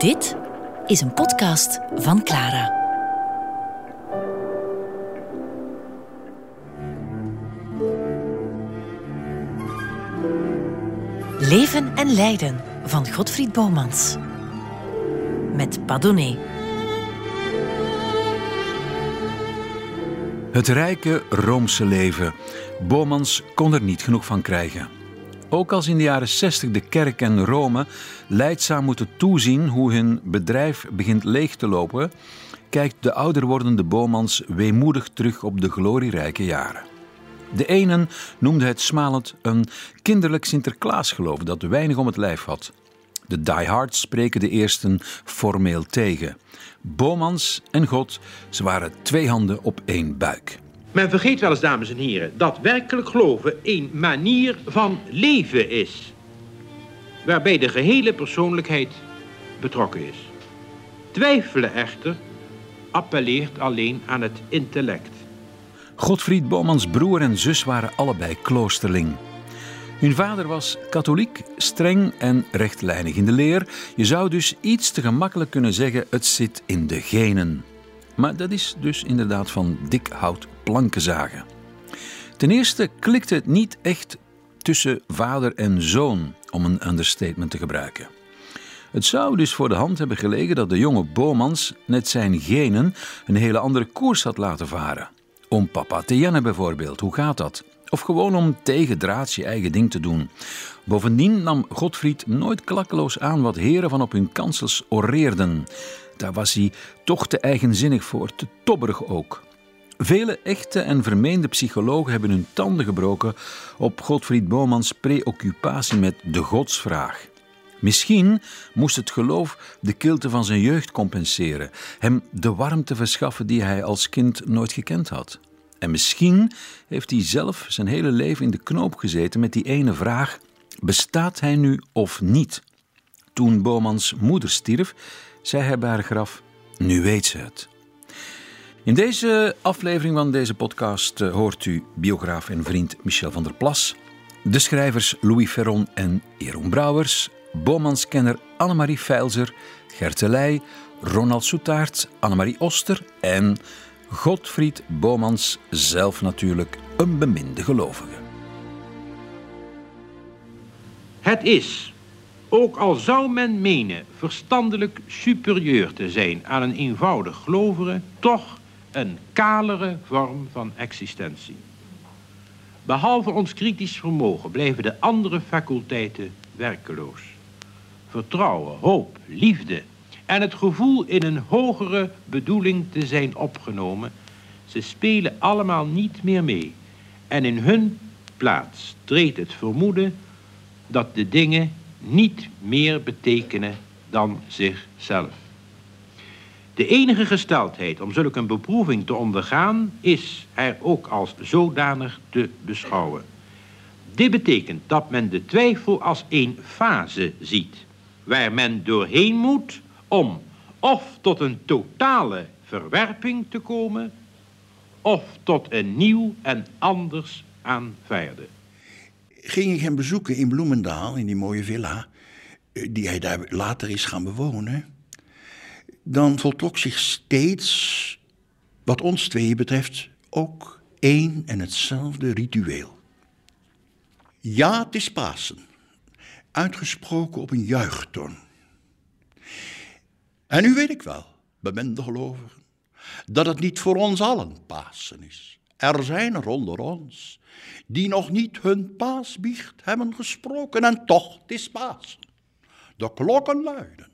Dit is een podcast van Clara. Leven en lijden van Godfried Bomans. Met Padone. Het rijke Roomse leven. Bomans kon er niet genoeg van krijgen. Ook als in de jaren 60 de kerk en Rome leidzaam moeten toezien hoe hun bedrijf begint leeg te lopen, kijkt de ouder wordende Bomans weemoedig terug op de glorierijke jaren. De enen noemde het smalend een kinderlijk Sinterklaasgeloof dat weinig om het lijf had. De diehards spreken de eersten formeel tegen. Bomans en God, ze waren twee handen op één buik. Men vergeet wel eens, dames en heren, dat werkelijk geloven een manier van leven is. Waarbij de gehele persoonlijkheid betrokken is. Twijfelen echter appelleert alleen aan het intellect. Godfried Bomans broer en zus waren allebei kloosterling. Hun vader was katholiek, streng en rechtlijnig in de leer. Je zou dus iets te gemakkelijk kunnen zeggen: het zit in de genen. Maar dat is dus inderdaad van dik hout planken zagen. Ten eerste klikte het niet echt tussen vader en zoon, om een understatement te gebruiken. Het zou dus voor de hand hebben gelegen dat de jonge Bomans net zijn genen een hele andere koers had laten varen. Om papa te jennen bijvoorbeeld, hoe gaat dat? Of gewoon om tegendraads je eigen ding te doen. Bovendien nam Godfried nooit klakkeloos aan wat heren van op hun kansels oreerden. Daar was hij toch te eigenzinnig voor, te tobberig ook. Vele echte en vermeende psychologen hebben hun tanden gebroken op Godfried Bomans preoccupatie met de godsvraag. Misschien moest het geloof de kilte van zijn jeugd compenseren, hem de warmte verschaffen die hij als kind nooit gekend had. En misschien heeft hij zelf zijn hele leven in de knoop gezeten met die ene vraag: bestaat hij nu of niet? Toen Bomans moeder stierf, zei hij bij haar graf: Nu weet ze het. In deze aflevering van deze podcast eh, hoort u biograaf en vriend Michel van der Plas, de schrijvers Louis Ferron en Jeroen Brouwers, Bomanskenner Annemarie Feilzer, Gertelij, Ronald Soetaert, Annemarie Oster en Godfried Bomans, zelf natuurlijk een beminde gelovige. Het is, ook al zou men menen verstandelijk superieur te zijn aan een eenvoudig gelovige, toch een kalere vorm van existentie. Behalve ons kritisch vermogen blijven de andere faculteiten werkeloos. Vertrouwen, hoop, liefde en het gevoel in een hogere bedoeling te zijn opgenomen, ze spelen allemaal niet meer mee. En in hun plaats treedt het vermoeden dat de dingen niet meer betekenen dan zichzelf. De enige gesteldheid om zulke een beproeving te ondergaan is er ook als zodanig te beschouwen. Dit betekent dat men de twijfel als een fase ziet, waar men doorheen moet om of tot een totale verwerping te komen, of tot een nieuw en anders aanvaarden. Ging ik hem bezoeken in Bloemendaal, in die mooie villa, eh, die hij daar later is gaan bewonen, dan voltrok zich steeds, wat ons tweeën betreft, ook één en hetzelfde ritueel. Ja, het is Pasen, uitgesproken op een juichtoon. En nu weet ik wel, beminde gelovigen, dat het niet voor ons allen Pasen is. Er zijn er onder ons die nog niet hun paasbiecht hebben gesproken en toch, het is Pasen. De klokken luiden.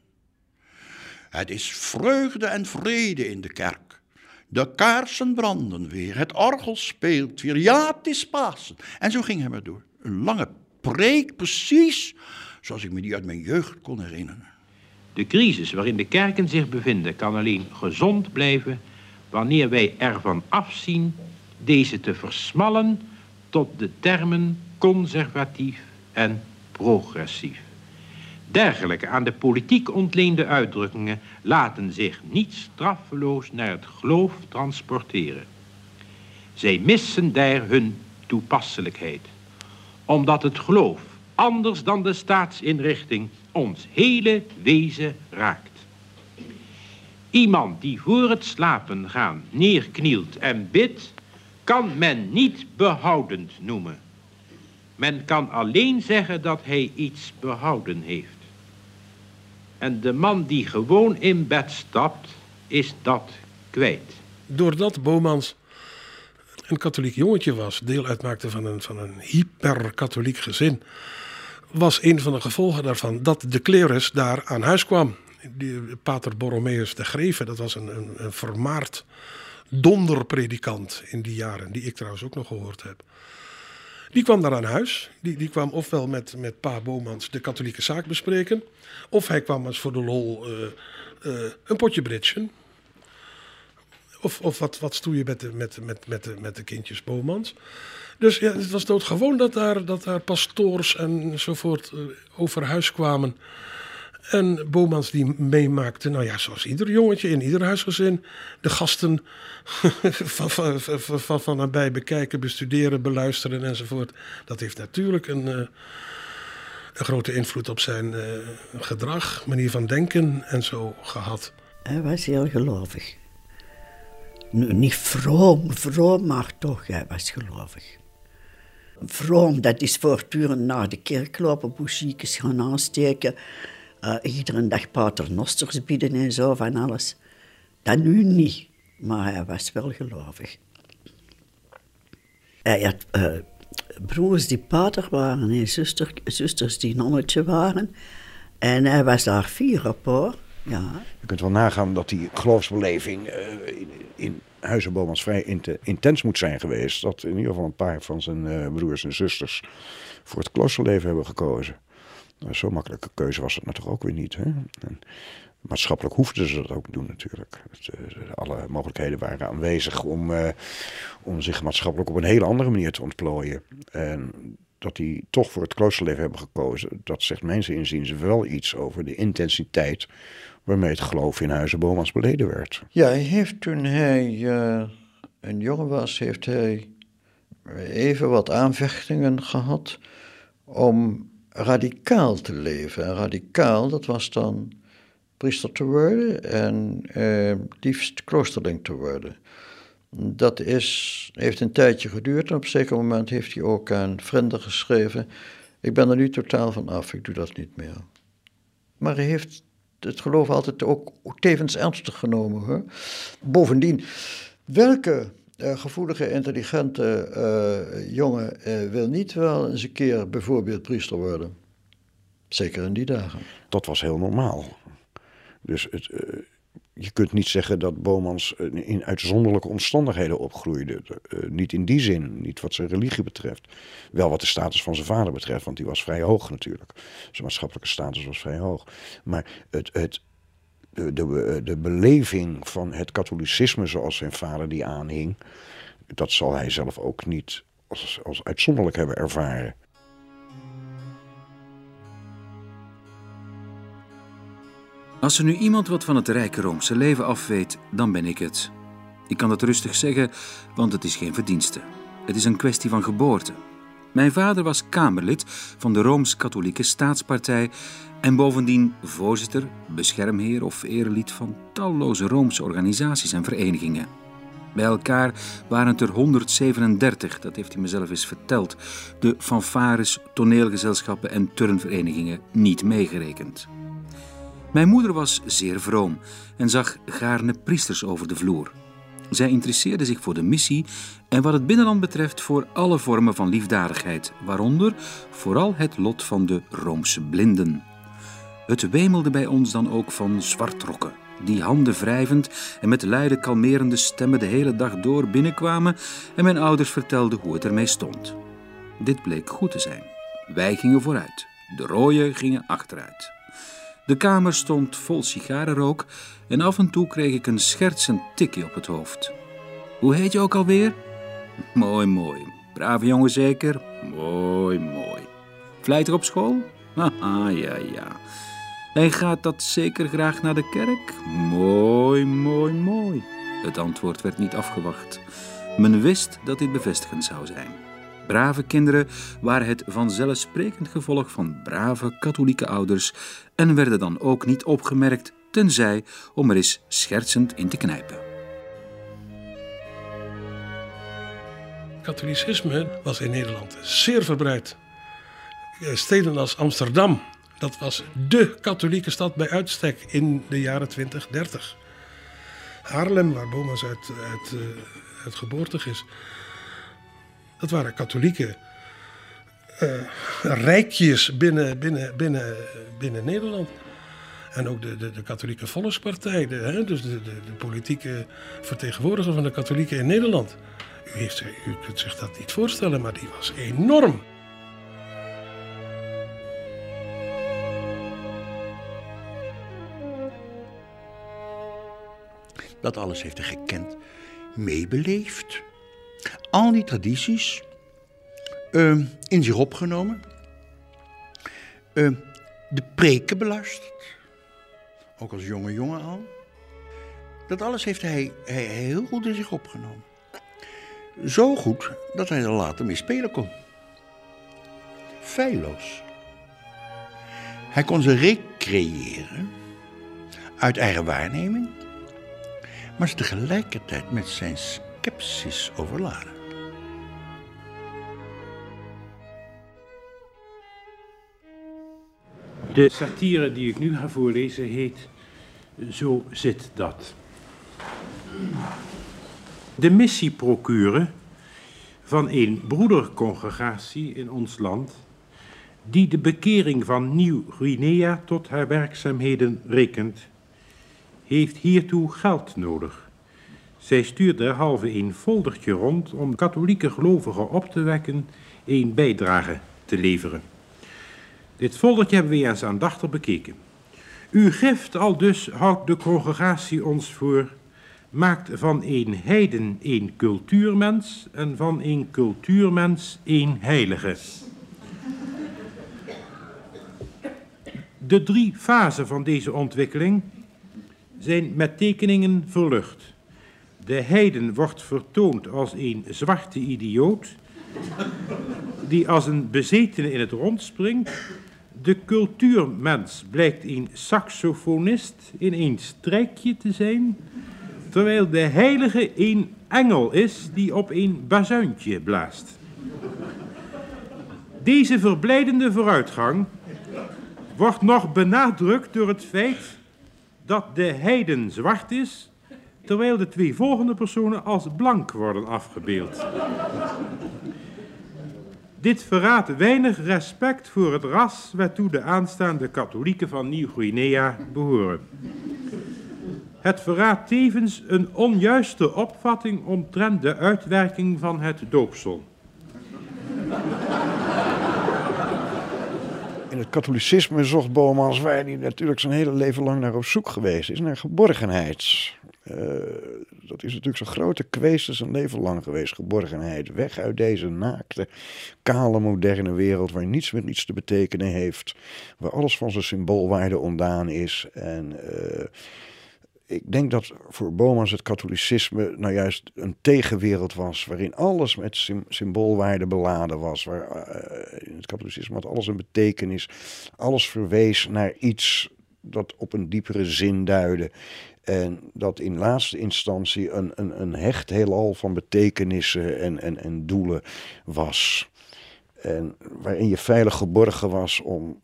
Het is vreugde en vrede in de kerk. De kaarsen branden weer, het orgel speelt weer. Ja, het is Pasen. En zo ging hij maar door. Een lange preek, precies zoals ik me die uit mijn jeugd kon herinneren. De crisis waarin de kerken zich bevinden kan alleen gezond blijven wanneer wij ervan afzien deze te versmallen tot de termen conservatief en progressief. Dergelijke aan de politiek ontleende uitdrukkingen laten zich niet straffeloos naar het geloof transporteren. Zij missen daar hun toepasselijkheid, omdat het geloof, anders dan de staatsinrichting, ons hele wezen raakt. Iemand die voor het slapen gaan neerknielt en bidt, kan men niet behoudend noemen. Men kan alleen zeggen dat hij iets behouden heeft. En de man die gewoon in bed stapt, is dat kwijt. Doordat Bomans een katholiek jongetje was, deel uitmaakte van een, van een hyper-katholiek gezin, was een van de gevolgen daarvan dat de klerus daar aan huis kwam. Die, Pater Borromeus de Greve, dat was een, een, een vermaard donderpredikant in die jaren, die ik trouwens ook nog gehoord heb. Die kwam daar aan huis. Die, die kwam ofwel met, met Pa Bomans de katholieke zaak bespreken, of hij kwam eens voor de lol uh, uh, een potje bridgen. Of, of wat, wat stoeien met de, met, met, met, met de kindjes Bomans. Dus ja, het was doodgewoon dat daar, dat daar pastoors enzovoort uh, over huis kwamen. En Bomans die meemaakte, nou ja, zoals ieder jongetje in ieder huisgezin, de gasten van, van, van, van nabij bekijken, bestuderen, beluisteren enzovoort. Dat heeft natuurlijk een, uh, een grote invloed op zijn uh, gedrag, manier van denken en zo gehad. Hij was heel gelovig. Nu, niet vroom, vroom, maar toch, hij was gelovig. Vroom, dat is voortdurend naar de kerk lopen, bougiekes gaan aansteken. Uh, iedere dag paternosters bieden en zo van alles. Dat nu niet, maar hij was wel gelovig. Hij had uh, broers die pater waren en zuster, zusters die nonnetje waren. En hij was daar vier op. Ja. Je kunt wel nagaan dat die geloofsbeleving uh, in, in Huizenbomans vrij intens moet zijn geweest. Dat in ieder geval een paar van zijn uh, broers en zusters voor het kloosterleven hebben gekozen. Nou, Zo'n makkelijke keuze was het natuurlijk ook weer niet. Hè? En maatschappelijk hoefden ze dat ook doen natuurlijk. Uh, alle mogelijkheden waren aanwezig om, om zich maatschappelijk op een hele andere manier te ontplooien. En dat die toch voor het kloosterleven hebben gekozen, dat zegt mensen inziens wel iets over de intensiteit waarmee het geloof in Huizen Bomans beleden werd. Ja, hij heeft toen hij uh, een jongen was, heeft hij even wat aanvechtingen gehad om radicaal te leven. En radicaal, dat was dan priester te worden en uh, liefst kloosterling te worden. Dat is, heeft een tijdje geduurd en op een zeker moment heeft hij ook aan vrienden geschreven: Ik ben er nu totaal van af, ik doe dat niet meer. Maar hij heeft het geloof altijd ook tevens ernstig genomen. Hoor. Bovendien, welke uh, gevoelige, intelligente uh, jongen uh, wil niet wel eens een keer bijvoorbeeld priester worden? Zeker in die dagen. Dat was heel normaal. Dus het, je kunt niet zeggen dat Bomans in uitzonderlijke omstandigheden opgroeide. niet in die zin, niet wat zijn religie betreft. Wel wat de status van zijn vader betreft, want die was vrij hoog natuurlijk. Zijn maatschappelijke status was vrij hoog. Maar het, het, de, de, de beleving van het katholicisme zoals zijn vader die aanhing, dat zal hij zelf ook niet als, als uitzonderlijk hebben ervaren. Als er nu iemand wat van het rijke Roomse leven afweet, dan ben ik het. Ik kan dat rustig zeggen, want het is geen verdienste. Het is een kwestie van geboorte. Mijn vader was Kamerlid van de Rooms-Katholieke Staatspartij en bovendien voorzitter, beschermheer of erelid van talloze Roomse organisaties en verenigingen. Bij elkaar waren het er 137, dat heeft hij mezelf eens verteld, de fanfares, toneelgezelschappen en turnverenigingen niet meegerekend. Mijn moeder was zeer vroom en zag gaarne priesters over de vloer. Zij interesseerde zich voor de missie en wat het binnenland betreft voor alle vormen van liefdadigheid, waaronder vooral het lot van de Roomse blinden. Het wemelde bij ons dan ook van zwartrokken, die handen wrijvend en met luide kalmerende stemmen de hele dag door binnenkwamen en mijn ouders vertelden hoe het ermee stond. Dit bleek goed te zijn. Wij gingen vooruit, de rooien gingen achteruit. De kamer stond vol sigarenrook en af en toe kreeg ik een schertsend tikje op het hoofd. Hoe heet je ook alweer? Mooi, mooi. Brave jongen zeker? Mooi, mooi. Vlijtig op school? Haha, ja, ja. En gaat dat zeker graag naar de kerk? Mooi, mooi, mooi. Het antwoord werd niet afgewacht. Men wist dat dit bevestigend zou zijn. Brave kinderen waren het vanzelfsprekend gevolg van brave katholieke ouders en werden dan ook niet opgemerkt tenzij om er eens schertsend in te knijpen. Katholicisme was in Nederland zeer verbreid. Eh, Steden als Amsterdam, dat was dé katholieke stad bij uitstek in de jaren 20, 30. Haarlem, waar Bomas uit, uit, uh, uit geboortig is, dat waren katholieke uh, rijkjes binnen, binnen, binnen, binnen Nederland. En ook de, de, de katholieke volkspartij, de, hè, dus de, de, de, politieke vertegenwoordiger van de katholieken in Nederland. U, u kunt zich dat niet voorstellen, maar die was enorm. Dat alles heeft hij gekend, meebeleefd. Al die tradities uh, in zich opgenomen. Uh, de preken beluisterd. Ook als jonge jongen al. Dat alles heeft hij, hij heel goed in zich opgenomen. Zo goed dat hij er later mee spelen kon. Feilloos. Hij kon ze recreëren uit eigen waarneming, maar ze tegelijkertijd met zijn sceptisch overladen. De satire die ik nu ga voorlezen heet Zo zit dat. De missieprocure van een broedercongregatie in ons land, die de bekering van Nieuw-Guinea tot haar werkzaamheden rekent, heeft hiertoe geld nodig. Zij stuurt derhalve een foldertje rond om katholieke gelovigen op te wekken een bijdrage te leveren. Dit foldertje hebben we eens aandachtig bekeken. Uw gift al dus houdt de congregatie ons voor, maakt van een heiden een cultuurmens en van een cultuurmens een heilige. De drie fasen van deze ontwikkeling zijn met tekeningen verlucht. De heiden wordt vertoond als een zwarte idioot, die als een bezetene in het rond springt de cultuurmens blijkt een saxofonist in een strijkje te zijn, terwijl de heilige een engel is die op een bazuintje blaast. Deze verblijdende vooruitgang wordt nog benadrukt door het feit dat de heiden zwart is, terwijl de twee volgende personen als blank worden afgebeeld. Dit verraadt weinig respect voor het ras waartoe de aanstaande katholieken van Nieuw-Guinea behoren. Het verraadt tevens een onjuiste opvatting omtrent de uitwerking van het doopsel. In het katholicisme zocht Bomans, waar hij natuurlijk zijn hele leven lang naar op zoek geweest is, naar geborgenheid. Uh, dat is natuurlijk zo'n grote kwestie zijn leven lang geweest. Geborgenheid. Weg uit deze naakte, kale, moderne wereld waar niets met niets te betekenen heeft. Waar alles van zijn symboolwaarde ontdaan is. En uh, ik denk dat voor Bomans het katholicisme nou juist een tegenwereld was. Waarin alles met sym symboolwaarde beladen was. Waar, uh, in het katholicisme had alles een betekenis. Alles verwees naar iets dat op een diepere zin duidde. En dat in laatste instantie een, een, een hecht heelal van betekenissen en, en, en doelen was. En waarin je veilig geborgen was om.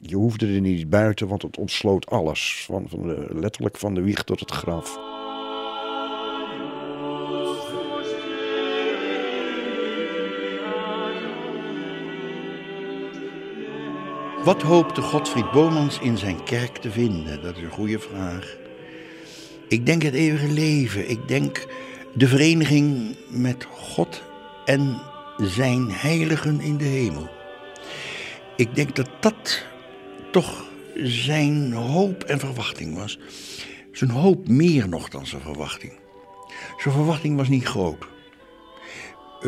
Je hoefde er niet buiten, want het ontsloot alles. Van, van de, letterlijk van de wieg tot het graf. Wat hoopte Godfried Bomans in zijn kerk te vinden? Dat is een goede vraag. Ik denk het eeuwige leven. Ik denk de vereniging met God en zijn heiligen in de hemel. Ik denk dat dat toch zijn hoop en verwachting was. Zijn hoop meer nog dan zijn verwachting. Zijn verwachting was niet groot.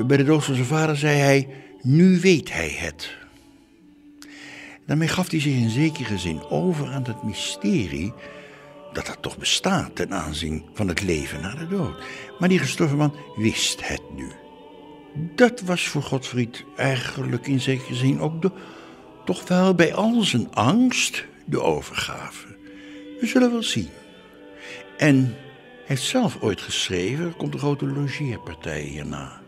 Bij de dood van zijn vader zei hij: Nu weet hij het. Daarmee gaf hij zich in zekere zin over aan het mysterie dat dat toch bestaat ten aanzien van het leven na de dood. Maar die gestorven man wist het nu. Dat was voor Godfried eigenlijk in zekere zin ook de, toch wel bij al zijn angst de overgave. We zullen wel zien. En hij heeft zelf ooit geschreven, er komt een grote logeerpartij hierna.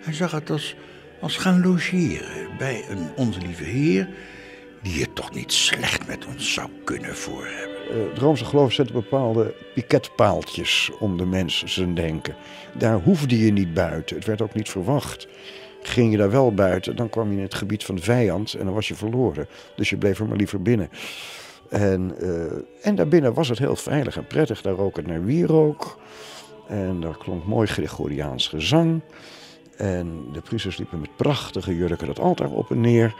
Hij zag het als, als gaan logeren bij een onze lieve heer... die het toch niet slecht met ons zou kunnen voor hebben. Uh, het Roomse geloof zette bepaalde piketpaaltjes om de mens zijn denken. Daar hoefde je niet buiten. Het werd ook niet verwacht. Ging je daar wel buiten, dan kwam je in het gebied van de vijand en dan was je verloren. Dus je bleef er maar liever binnen. En, uh, en daarbinnen was het heel veilig en prettig. Daar rook het naar wierook. En daar klonk mooi Gregoriaans gezang. En de priesters liepen met prachtige jurken dat altaar op en neer.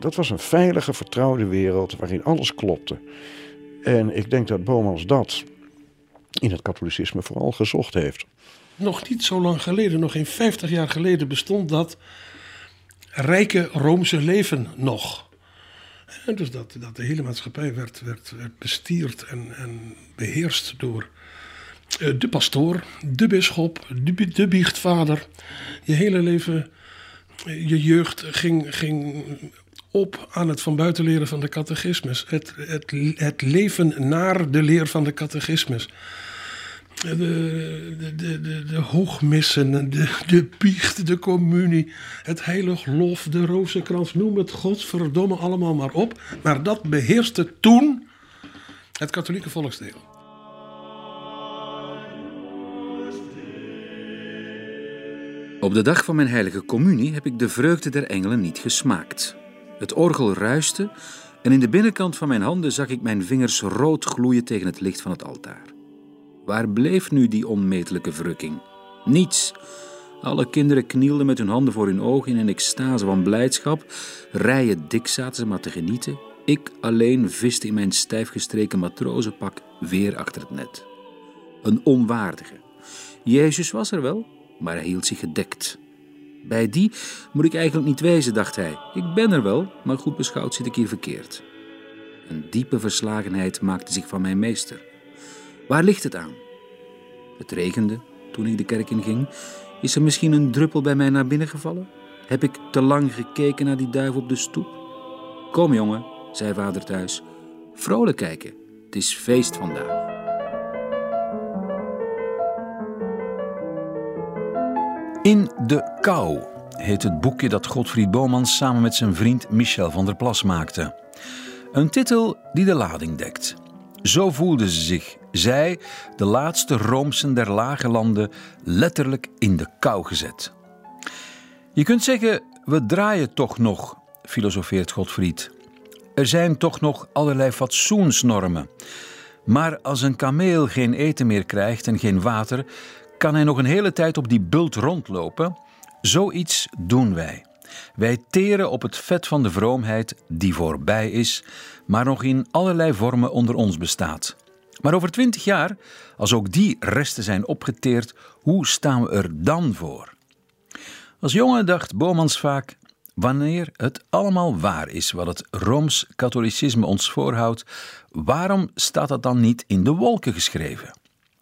Dat was een veilige, vertrouwde wereld waarin alles klopte. En ik denk dat Bomans dat in het katholicisme vooral gezocht heeft. Nog niet zo lang geleden, nog geen 50 jaar geleden, bestond dat rijke Roomse leven nog. En dus dat, dat de hele maatschappij werd, werd, bestierd en, en beheerst door eh, de pastoor, de bisschop, de, de biechtvader. Je hele leven, je jeugd ging, ging op aan het van buiten leren van de catechismus. Het, het, het leven naar de leer van de catechismus. De, de, de, de, hoogmissen, de, de biecht, de communie, het heilig lof, de rozenkrans, noem het godsverdomme allemaal maar op. Maar dat beheerste toen het katholieke volksdeel. Op de dag van mijn heilige communie heb ik de vreugde der engelen niet gesmaakt. Het orgel ruiste en in de binnenkant van mijn handen zag ik mijn vingers rood gloeien tegen het licht van het altaar. Waar bleef nu die onmetelijke verrukking? Niets. Alle kinderen knielden met hun handen voor hun ogen in een extase van blijdschap. Rijen dik zaten ze maar te genieten. Ik alleen viste in mijn stijfgestreken matrozenpak weer achter het net. Een onwaardige. Jezus was er wel, maar hij hield zich gedekt. Bij die moet ik eigenlijk niet wezen, dacht hij. Ik ben er wel, maar goed beschouwd zit ik hier verkeerd. Een diepe verslagenheid maakte zich van mijn meester. Waar ligt het aan? Het regende toen ik de kerk inging. Is er misschien een druppel bij mij naar binnen gevallen? Heb ik te lang gekeken naar die duif op de stoep? Kom jongen, zei vader thuis. Vrolijk kijken, het is feest vandaag. In de kou heet het boekje dat Godfried Bomans samen met zijn vriend Michel van der Plas maakte. Een titel die de lading dekt. Zo voelden ze zich, zij, de laatste Roomsen der lage landen, letterlijk in de kou gezet. Je kunt zeggen, we draaien toch nog, filosofeert Godfried. Er zijn toch nog allerlei fatsoensnormen. Maar als een kameel geen eten meer krijgt en geen water, kan hij nog een hele tijd op die bult rondlopen? Zoiets doen wij. Wij teren op het vet van de vroomheid die voorbij is, maar nog in allerlei vormen onder ons bestaat. Maar over twintig jaar, als ook die resten zijn opgeteerd, hoe staan we er dan voor? Als jongen dacht Bomans vaak: wanneer het allemaal waar is wat het rooms-katholicisme ons voorhoudt, waarom staat dat dan niet in de wolken geschreven?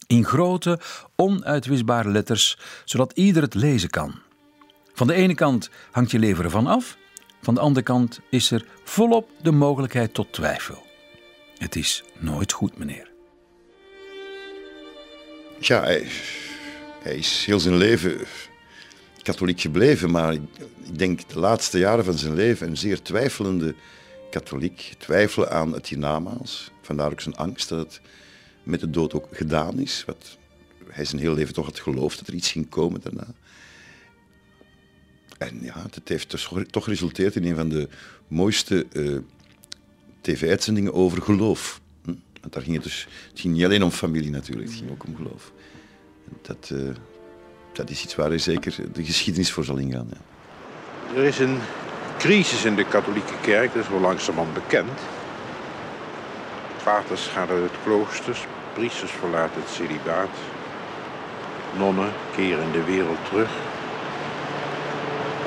In grote, onuitwisbare letters, zodat ieder het lezen kan. Van de ene kant hangt je leven ervan af, van de andere kant is er volop de mogelijkheid tot twijfel. Het is nooit goed, meneer. Ja, hij, is heel zijn leven katholiek gebleven, maar ik denk de laatste jaren van zijn leven een zeer twijfelende katholiek. Twijfelen aan het hiernamaals. Vandaar ook zijn angst dat het met de dood ook gedaan is. Wat hij zijn hele leven toch had geloofd dat er iets ging komen daarna. En ja, het heeft dus toch geresulteerd in een van de mooiste uh, tv-uitzendingen over geloof. Hm? Want daar ging het dus, het ging niet alleen om familie natuurlijk, het ging ook om geloof. Dat, uh, dat is iets waar hij zeker de geschiedenis voor zal ingaan. Ja. Er is een crisis in de katholieke kerk, dat is wel langzamerhand bekend. Paters gaan uit kloosters, priesters verlaten het celibaat. Nonnen keren de wereld terug.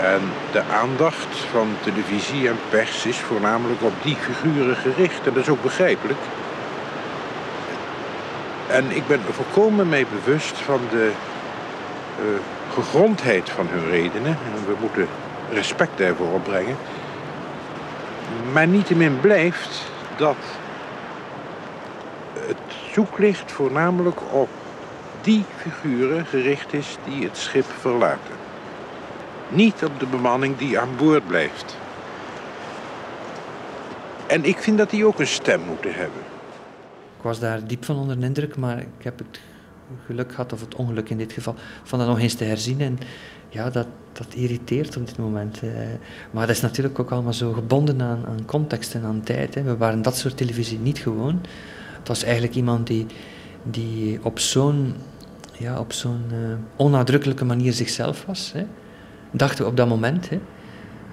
En de aandacht van televisie en pers is voornamelijk op die figuren gericht. En dat is ook begrijpelijk. En ik ben er volkomen mee bewust van de uh, gegrondheid van hun redenen. En we moeten respect daarvoor opbrengen. Maar niettemin blijft dat het zoeklicht voornamelijk op die figuren gericht is die het schip verlaten. Niet op de bemanning die aan boord blijft. En ik vind dat die ook een stem moeten hebben. Ik was daar diep van onder de indruk, maar ik heb het geluk gehad, of het ongeluk in dit geval, van dat nog eens te herzien. En ja, dat, dat irriteert op dit moment. Eh. Maar dat is natuurlijk ook allemaal zo gebonden aan, aan context en aan tijd. We waren dat soort televisie niet gewoon. Het was eigenlijk iemand die, die op zo'n ja, op zo'n uh, onnadrukkelijke manier zichzelf was. Hè. Dachten we op dat moment hè,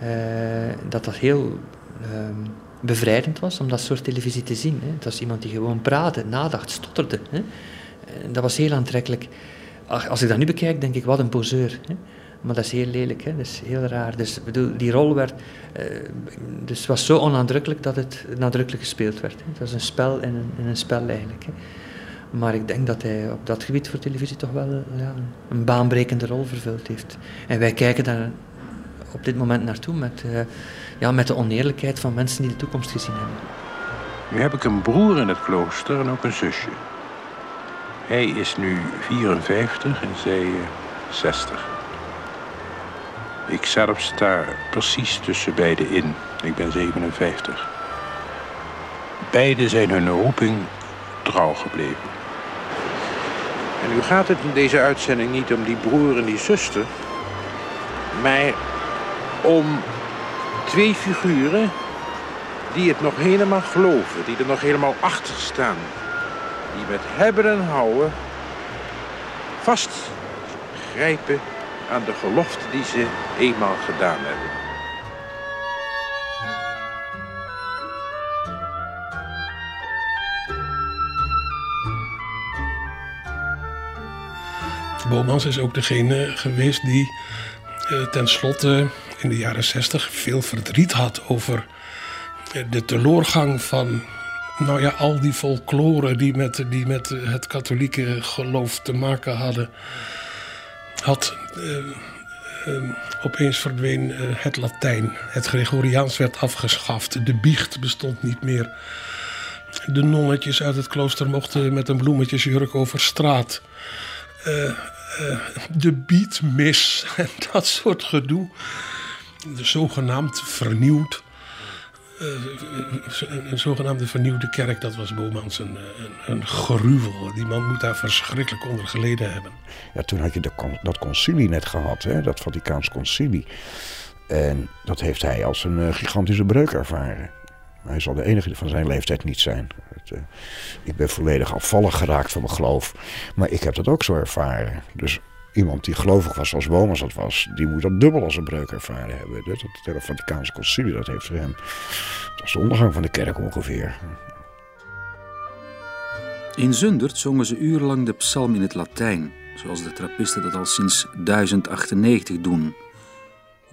uh, dat dat heel ehm, bevrijdend was om dat soort televisie te zien. Hè. Het was iemand die gewoon praatte, nadacht, stotterde. Hè. dat was heel aantrekkelijk. Als ik dat nu bekijk, denk ik, wat een poseur. Hè. Maar dat is heel lelijk, hè? dat is heel raar. Dus bedoel, die rol werd, uh, dus was zo onaandrukkelijk dat het nadrukkelijk gespeeld werd. Hè? Het was een spel in een, een spel eigenlijk. Hè? Maar ik denk dat hij op dat gebied voor televisie toch wel ja, een baanbrekende rol vervuld heeft. En wij kijken daar op dit moment naartoe met, uh, ja, met de oneerlijkheid van mensen die de toekomst gezien hebben. Nu heb ik een broer in het klooster en ook een zusje. Hij is nu 54 en zij 60. Ik zelf sta precies tussen beiden in. Ik ben 57. Beiden zijn hun roeping trouw gebleven. En nu gaat het in deze uitzending niet om die broer en die zuster, maar om twee figuren die het nog helemaal geloven, die er nog helemaal achter staan. Die met hebben en houden vastgrijpen aan de gelofte die ze eenmaal gedaan hebben. Bomans is ook degene geweest die uh, tenslotte in de jaren zestig veel verdriet had over eh, de teleurgang van nou ja, al die folklore die met, die met het katholieke geloof te maken hadden. Had, uh, opeens verdween het Latijn. Het Gregoriaans werd afgeschaft. De biecht bestond niet meer. De nonnetjes uit het klooster mochten met een bloemetjesjurk over straat. Eh, de beatmis en dat soort gedoe. De zogenaamd vernieuwd. Uh, een zogenaamde vernieuwde kerk, dat was Bomans een, een, een, gruwel. Die man moet daar verschrikkelijk onder geleden hebben. Ja, toen had je de, dat concilie net gehad, hè, dat Vaticaans concilie. En dat heeft hij als een gigantische breuk ervaren. Hij zal de enige van zijn leeftijd niet zijn. Uh, ik ben volledig afvallig geraakt van mijn geloof. Maar ik heb dat ook zo ervaren. Dus iemand die gelovig was als Bomas dat was... die moet dat dubbel als een breuk ervaren hebben. Dat, het hele Vaticaanse concilie, dat heeft voor hem... dat was de ondergang van de kerk ongeveer. In Zundert zongen ze urenlang de psalm in het Latijn... zoals de trappisten dat al sinds 1098 doen...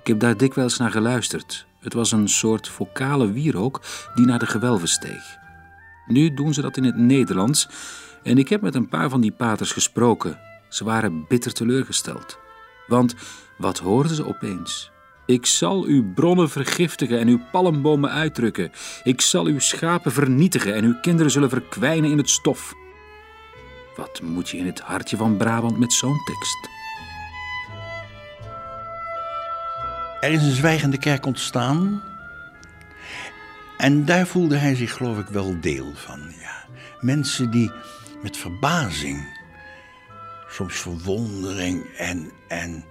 Ik heb daar dikwijls naar geluisterd. Het was een soort vocale wierook die naar de gewelven steeg. Nu doen ze dat in het Nederlands en ik heb met een paar van die paters gesproken. Ze waren bitter teleurgesteld. Want wat hoorden ze opeens? Ik zal uw bronnen vergiftigen en uw palmbomen uitdrukken. Ik zal uw schapen vernietigen en uw kinderen zullen verkwijnen in het stof. Wat moet je in het hartje van Brabant met zo'n tekst? Er is een zwijgende kerk ontstaan. En daar voelde hij zich, geloof ik, wel deel van. Ja. Mensen die met verbazing, soms verwondering en, en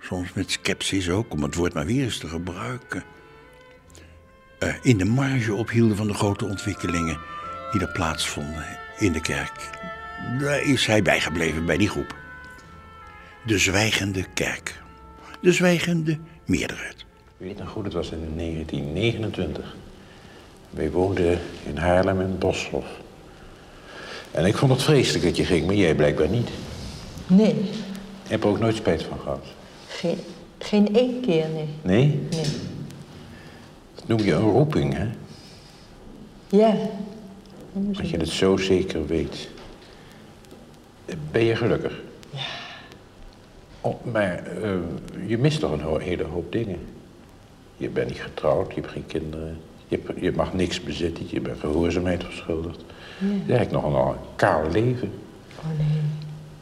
soms met sceptisch ook, om het woord maar weer eens te gebruiken, uh, in de marge ophielden van de grote ontwikkelingen die er plaatsvonden in de kerk. Daar is hij bijgebleven bij die groep. De zwijgende kerk. De zwijgende meerderheid. Ik weet nog goed, het was in 1929. Wij woonden in Haarlem in Boshof. En ik vond het vreselijk dat je ging, maar jij blijkbaar niet. Nee. Je hebt er ook nooit spijt van gehad? Geen, geen één keer, nee. Nee? Nee. Dat noem je een roeping, hè? Ja. Als je het zo zeker weet. Ben je gelukkig? Oh, maar uh, je mist toch een hele hoop dingen. Je bent niet getrouwd, je hebt geen kinderen. Je, je mag niks bezitten, je bent gehoorzaamheid verschuldigd. Ja. Is eigenlijk nog een, een kaal leven. Oh nee.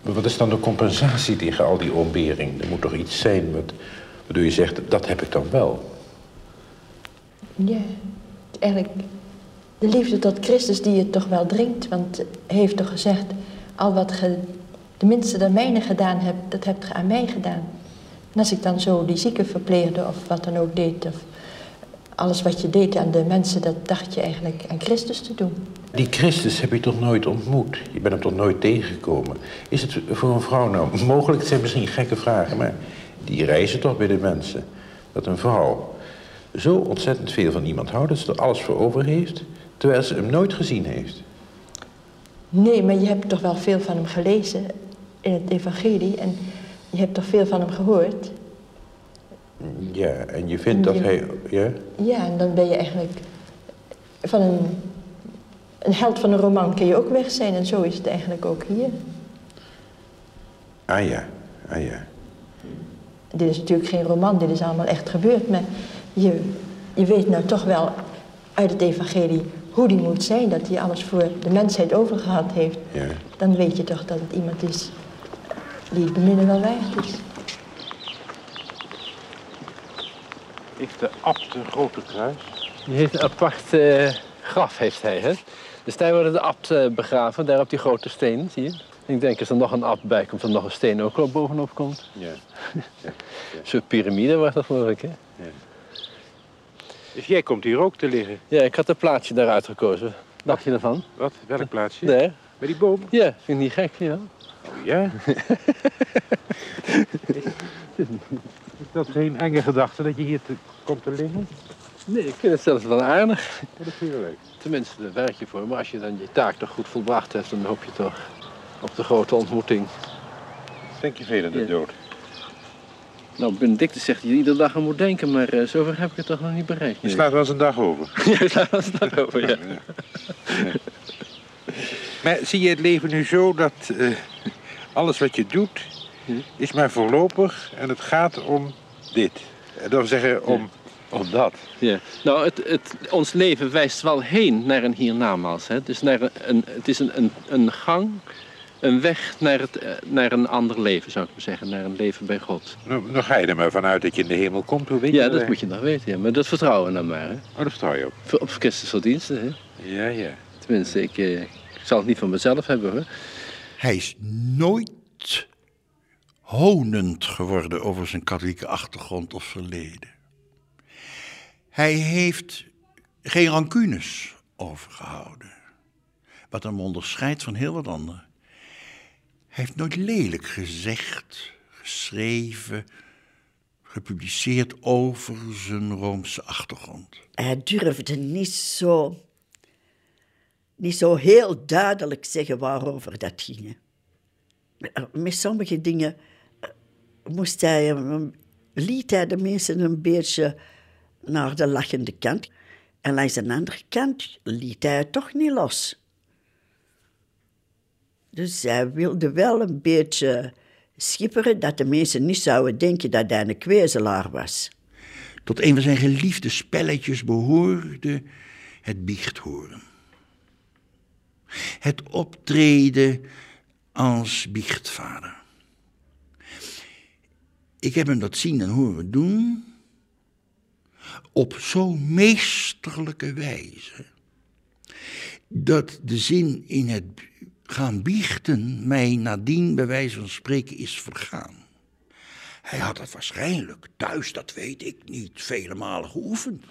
Maar wat is dan de compensatie tegen al die ontbering? Er moet toch iets zijn wat, waardoor je zegt, dat heb ik dan wel. Ja, eigenlijk de liefde tot Christus die je toch wel dringt. Want hij heeft toch gezegd, al wat ge, de minste der mijne gedaan hebt, dat hebt ge aan mij gedaan. En als ik dan zo die zieken verpleegde of wat dan ook deed, of alles wat je deed aan de mensen, dat dacht je eigenlijk aan Christus te doen. Die Christus heb je toch nooit ontmoet? Je bent hem toch nooit tegengekomen? Is het voor een vrouw nou mogelijk, het zijn misschien gekke vragen, maar die reizen toch bij de mensen. Dat een vrouw zo ontzettend veel van iemand houdt dat ze er alles voor over heeft, terwijl ze hem nooit gezien heeft. Nee, maar je hebt toch wel veel van hem gelezen in het evangelie en je hebt toch veel van hem gehoord. Ja, en je vindt dat hij... Ja? Ja, en dan ben je eigenlijk van een, een held van een roman kun je ook weg zijn en zo is het eigenlijk ook hier. Ah ja, ah ja. Dit is natuurlijk geen roman, dit is allemaal echt gebeurd, maar je, je weet nou toch wel uit het evangelie hoe die moet zijn, dat hij alles voor de mensheid overgehad heeft. Ja. Dan weet je toch dat het iemand is die het beminnen wel waard is. Heeft de abt een grote kruis? Die heeft een apart eh, graf, heeft hij. Hè? Dus daar wordt de abt eh, begraven, daar op die grote steen, zie je. Ik denk als er nog een abt bij komt, dat er nog een steen ook wel bovenop komt. Ja. Een soort piramide was dat geloof ik, hè? Dus jij komt hier ook te liggen? Ja, ik had een plaatsje daaruit gekozen. Wat dacht je ervan? Wat? Welk plaatsje? Daar. Bij die boom? Ja, vind ik niet gek, ja. Oh, ja? is dat geen enge gedachte dat je hier te- komt te liggen? Nee, ik vind het zelfs wel aardig. Dat vind je leuk. Tenminste, daar werk je voor. Maar als je dan je taak toch goed volbracht hebt, dan hoop je toch op de grote ontmoeting. Denk je veel aan de Ja. dood? Nou, Benedictus zegt dat je iedere dag aan moet denken, maar eh, zover heb ik het toch nog niet bereikt. Je slaat wel eens een dag over. Ja, ik sla wel eens een dag over, ja. Maar zie je het leven nu zo dat eh, alles wat je doet, is maar voorlopig en het gaat om dit. En dan zeggen om, om dat. Ja. Nou, het, het, ons leven wijst wel heen naar een hiernamaals. Hè. Het is, naar een, het is een, een, een gang, een weg naar, het, eh, naar een ander leven, zou ik maar zeggen. Naar een leven bij God. Nou, dan ga je er maar vanuit dat je in de hemel komt. Hoe weet je Ja, dat moet je nog weten. Ja. Maar dat vertrouwen we dan maar. Hè. Oh, daar vertrouw je op. Op Christus verdiensten. Hè. Ja, ja. Tenminste, ik, eh, ik zal het niet van mezelf hebben hoor. Hij is nooit honend geworden over zijn katholieke achtergrond of verleden. Hij heeft geen rancunes overgehouden. Wat hem onderscheidt van heel wat anderen. Hij heeft nooit lelijk gezegd, geschreven, gepubliceerd over zijn Roomse achtergrond. Hij durfde niet zo, niet zo heel duidelijk zeggen waarover dat ging. Met sommige dingen eh, moest hij, liet hij de mensen een beetje naar de lachende kant. En langs de andere kant liet hij het toch niet los. Dus hij wilde wel een beetje schipperen dat de mensen niet zouden denken dat hij een kwezelaar was. Tot een van zijn geliefde spelletjes behoorde het biechthoren. Het optreden als biechtvader. Ik heb hem dat zien en horen doen op zo'n meesterlijke wijze dat de zin in het gaan biechten mij nadien bij wijze van spreken is vergaan. Hij had het waarschijnlijk thuis, dat weet ik niet, vele malen geoefend.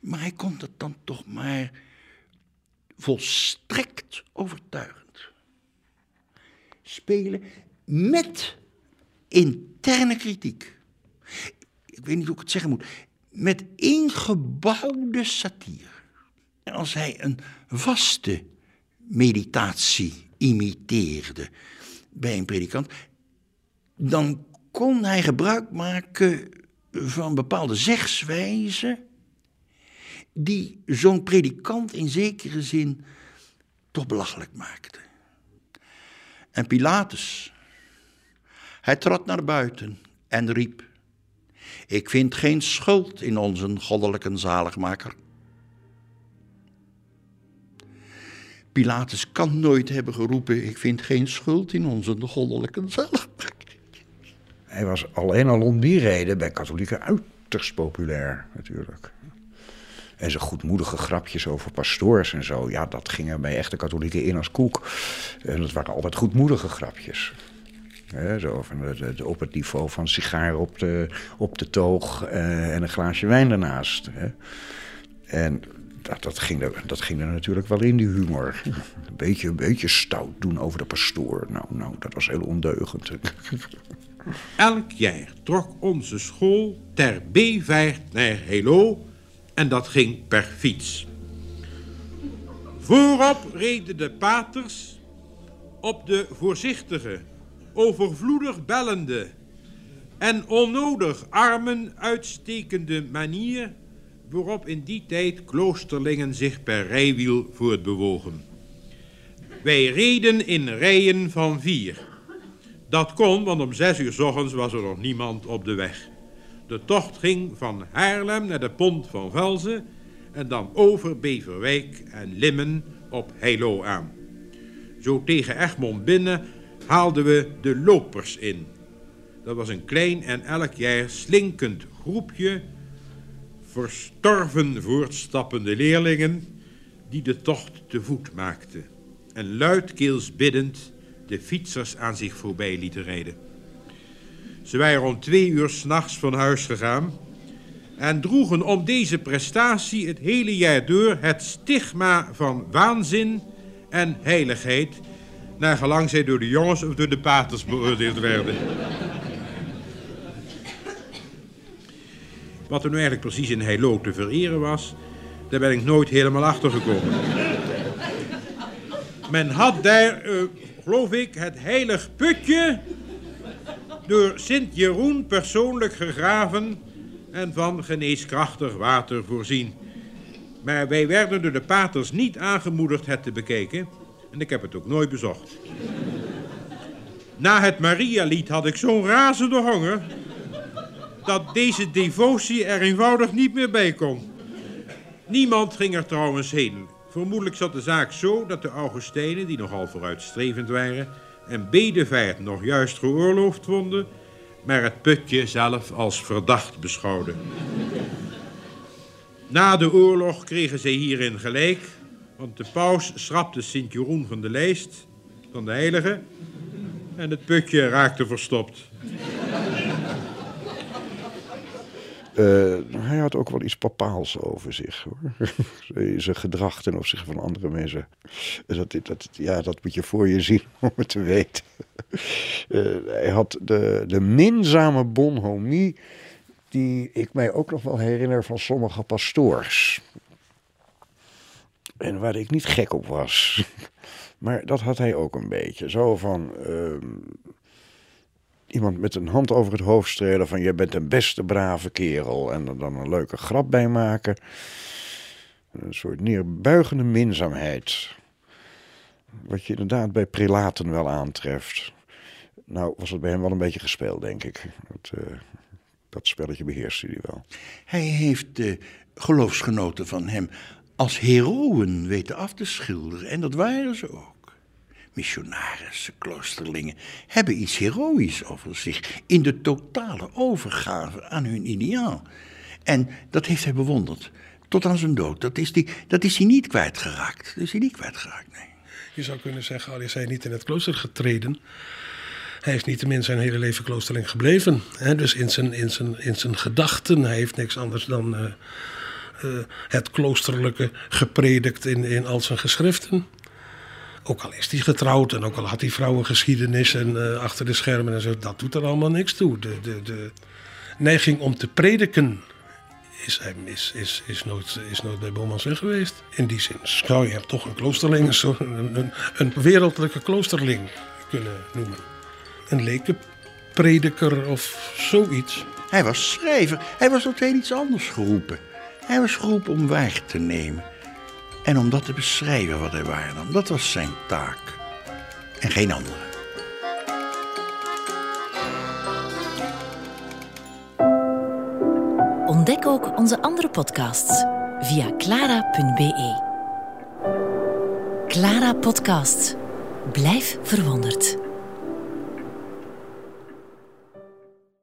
Maar hij kon het dan toch maar volstrekt overtuigend spelen met interne kritiek. Ik weet niet hoe ik het zeggen moet. Met ingebouwde satire. Als hij een vaste meditatie imiteerde bij een predikant, dan kon hij gebruik maken van bepaalde zegswijzen die zo'n predikant in zekere zin toch belachelijk maakte. En Pilatus, hij trad naar buiten en riep: Ik vind geen schuld in onze goddelijke zaligmaker. Pilatus kan nooit hebben geroepen: Ik vind geen schuld in onze goddelijke zaligmaker. Hij was alleen al om die reden bij katholieken uiterst populair, natuurlijk. En zijn goedmoedige grapjes over pastoors en zo, ja, dat ging er bij echte katholieken in als koek. En dat waren altijd goedmoedige grapjes. Zo van de, de, op het niveau van sigaar op de, op de toog eh, en een glaasje wijn daarnaast. En dat, dat, ging er, dat ging er natuurlijk wel in, die humor. Een beetje, een beetje stout doen over de pastoor. Nou, nou, dat was heel ondeugend. Elk jaar trok onze school ter B-vaart naar Helo en dat ging per fiets. Voorop reden de paters op de voorzichtige, overvloedig bellende en onnodig armen uitstekende manier waarop in die tijd kloosterlingen zich per rijwiel voortbewogen. Wij reden in rijen van vier. Dat kon, want om zes uur s ochtends was er nog niemand op de weg. De tocht ging van Haarlem naar de pont van Velzen en dan over Beverwijk en Limmen op Heilo aan. Zo tegen Egmond binnen haalden we de lopers in. Dat was een klein en elk jaar slinkend groepje verstorven voortstappende leerlingen die de tocht te voet maakten en luidkeels biddend de fietsers aan zich voorbij lieten rijden. Ze waren om twee uur s'nachts van huis gegaan en droegen om deze prestatie het hele jaar door het stigma van waanzin en heiligheid, naar gelang zij door de jongens of door de paters beoordeeld werden. Wat er nu eigenlijk precies in Heilo te vereren was, daar ben ik nooit helemaal achter gekomen. Men had daar, uh, geloof ik, het heilig putje door Sint Jeroen persoonlijk gegraven en van geneeskrachtig water voorzien. Maar wij werden door de paters niet aangemoedigd het te bekijken en ik heb het ook nooit bezocht. Na het Maria-lied had ik zo'n razende honger dat deze devotie er eenvoudig niet meer bij kon. Niemand ging er trouwens heen. Vermoedelijk zat de zaak zo dat de Augustijnen, die nogal vooruitstrevend waren, en bedevaart nog juist geoorloofd vonden, maar het putje zelf als verdacht beschouwden. Na de oorlog kregen zij hierin gelijk, want de paus schrapte Sint Jeroen van de lijst, van de heilige, en het putje raakte verstopt. Uh, hij had ook wel iets papaals over zich, hoor. Zijn gedrag ten opzichte van andere mensen. Dat, dat, ja, dat moet je voor je zien om het te weten. Uh, hij had de, de minzame bonhomie die ik mij ook nog wel herinner van sommige pastoors. En waar ik niet gek op was. Maar dat had hij ook een beetje. Zo van... Uh, iemand met een hand over het hoofd strelen van je bent een beste brave kerel en er dan een leuke grap bij maken. Een soort neerbuigende minzaamheid. Wat je inderdaad bij prelaten wel aantreft. Nou was het bij hem wel een beetje gespeeld, denk ik. Dat, uh, dat spelletje beheerste hij wel. Hij heeft de geloofsgenoten van hem als heroën weten af te schilderen. En dat waren ze ook missionarissen, kloosterlingen, hebben iets heroïs over zich in de totale overgave aan hun ideaal. En dat heeft hij bewonderd. Tot aan zijn dood. Dat is, die, dat is hij niet kwijtgeraakt. Dat is hij niet kwijtgeraakt, nee. Je zou kunnen zeggen, al is hij niet in het klooster getreden. Hij is niettemin zijn hele leven kloosterling gebleven. Hè? Dus in zijn, in, zijn, in zijn gedachten, hij heeft niks anders dan uh, uh, het kloosterlijke gepredikt in, in al zijn geschriften. Ook al is hij getrouwd en ook al had hij vrouwengeschiedenis en uh, achter de schermen en zo, dat doet er allemaal niks toe. De, de, de neiging om te prediken is, is, is, is, nooit, is bij Bomans weg geweest. In die zin zou je hem toch een kloosterling, een, een, een wereldlijke kloosterling kunnen noemen. Een lekenprediker of zoiets. Hij was schrijver. Hij was heel iets anders geroepen. Hij was geroepen om weg te nemen. En om dat te beschrijven wat hij waarnam, dat was zijn taak. En geen andere. Ontdek ook onze andere podcasts via clara.be. Clara Podcast. Blijf verwonderd.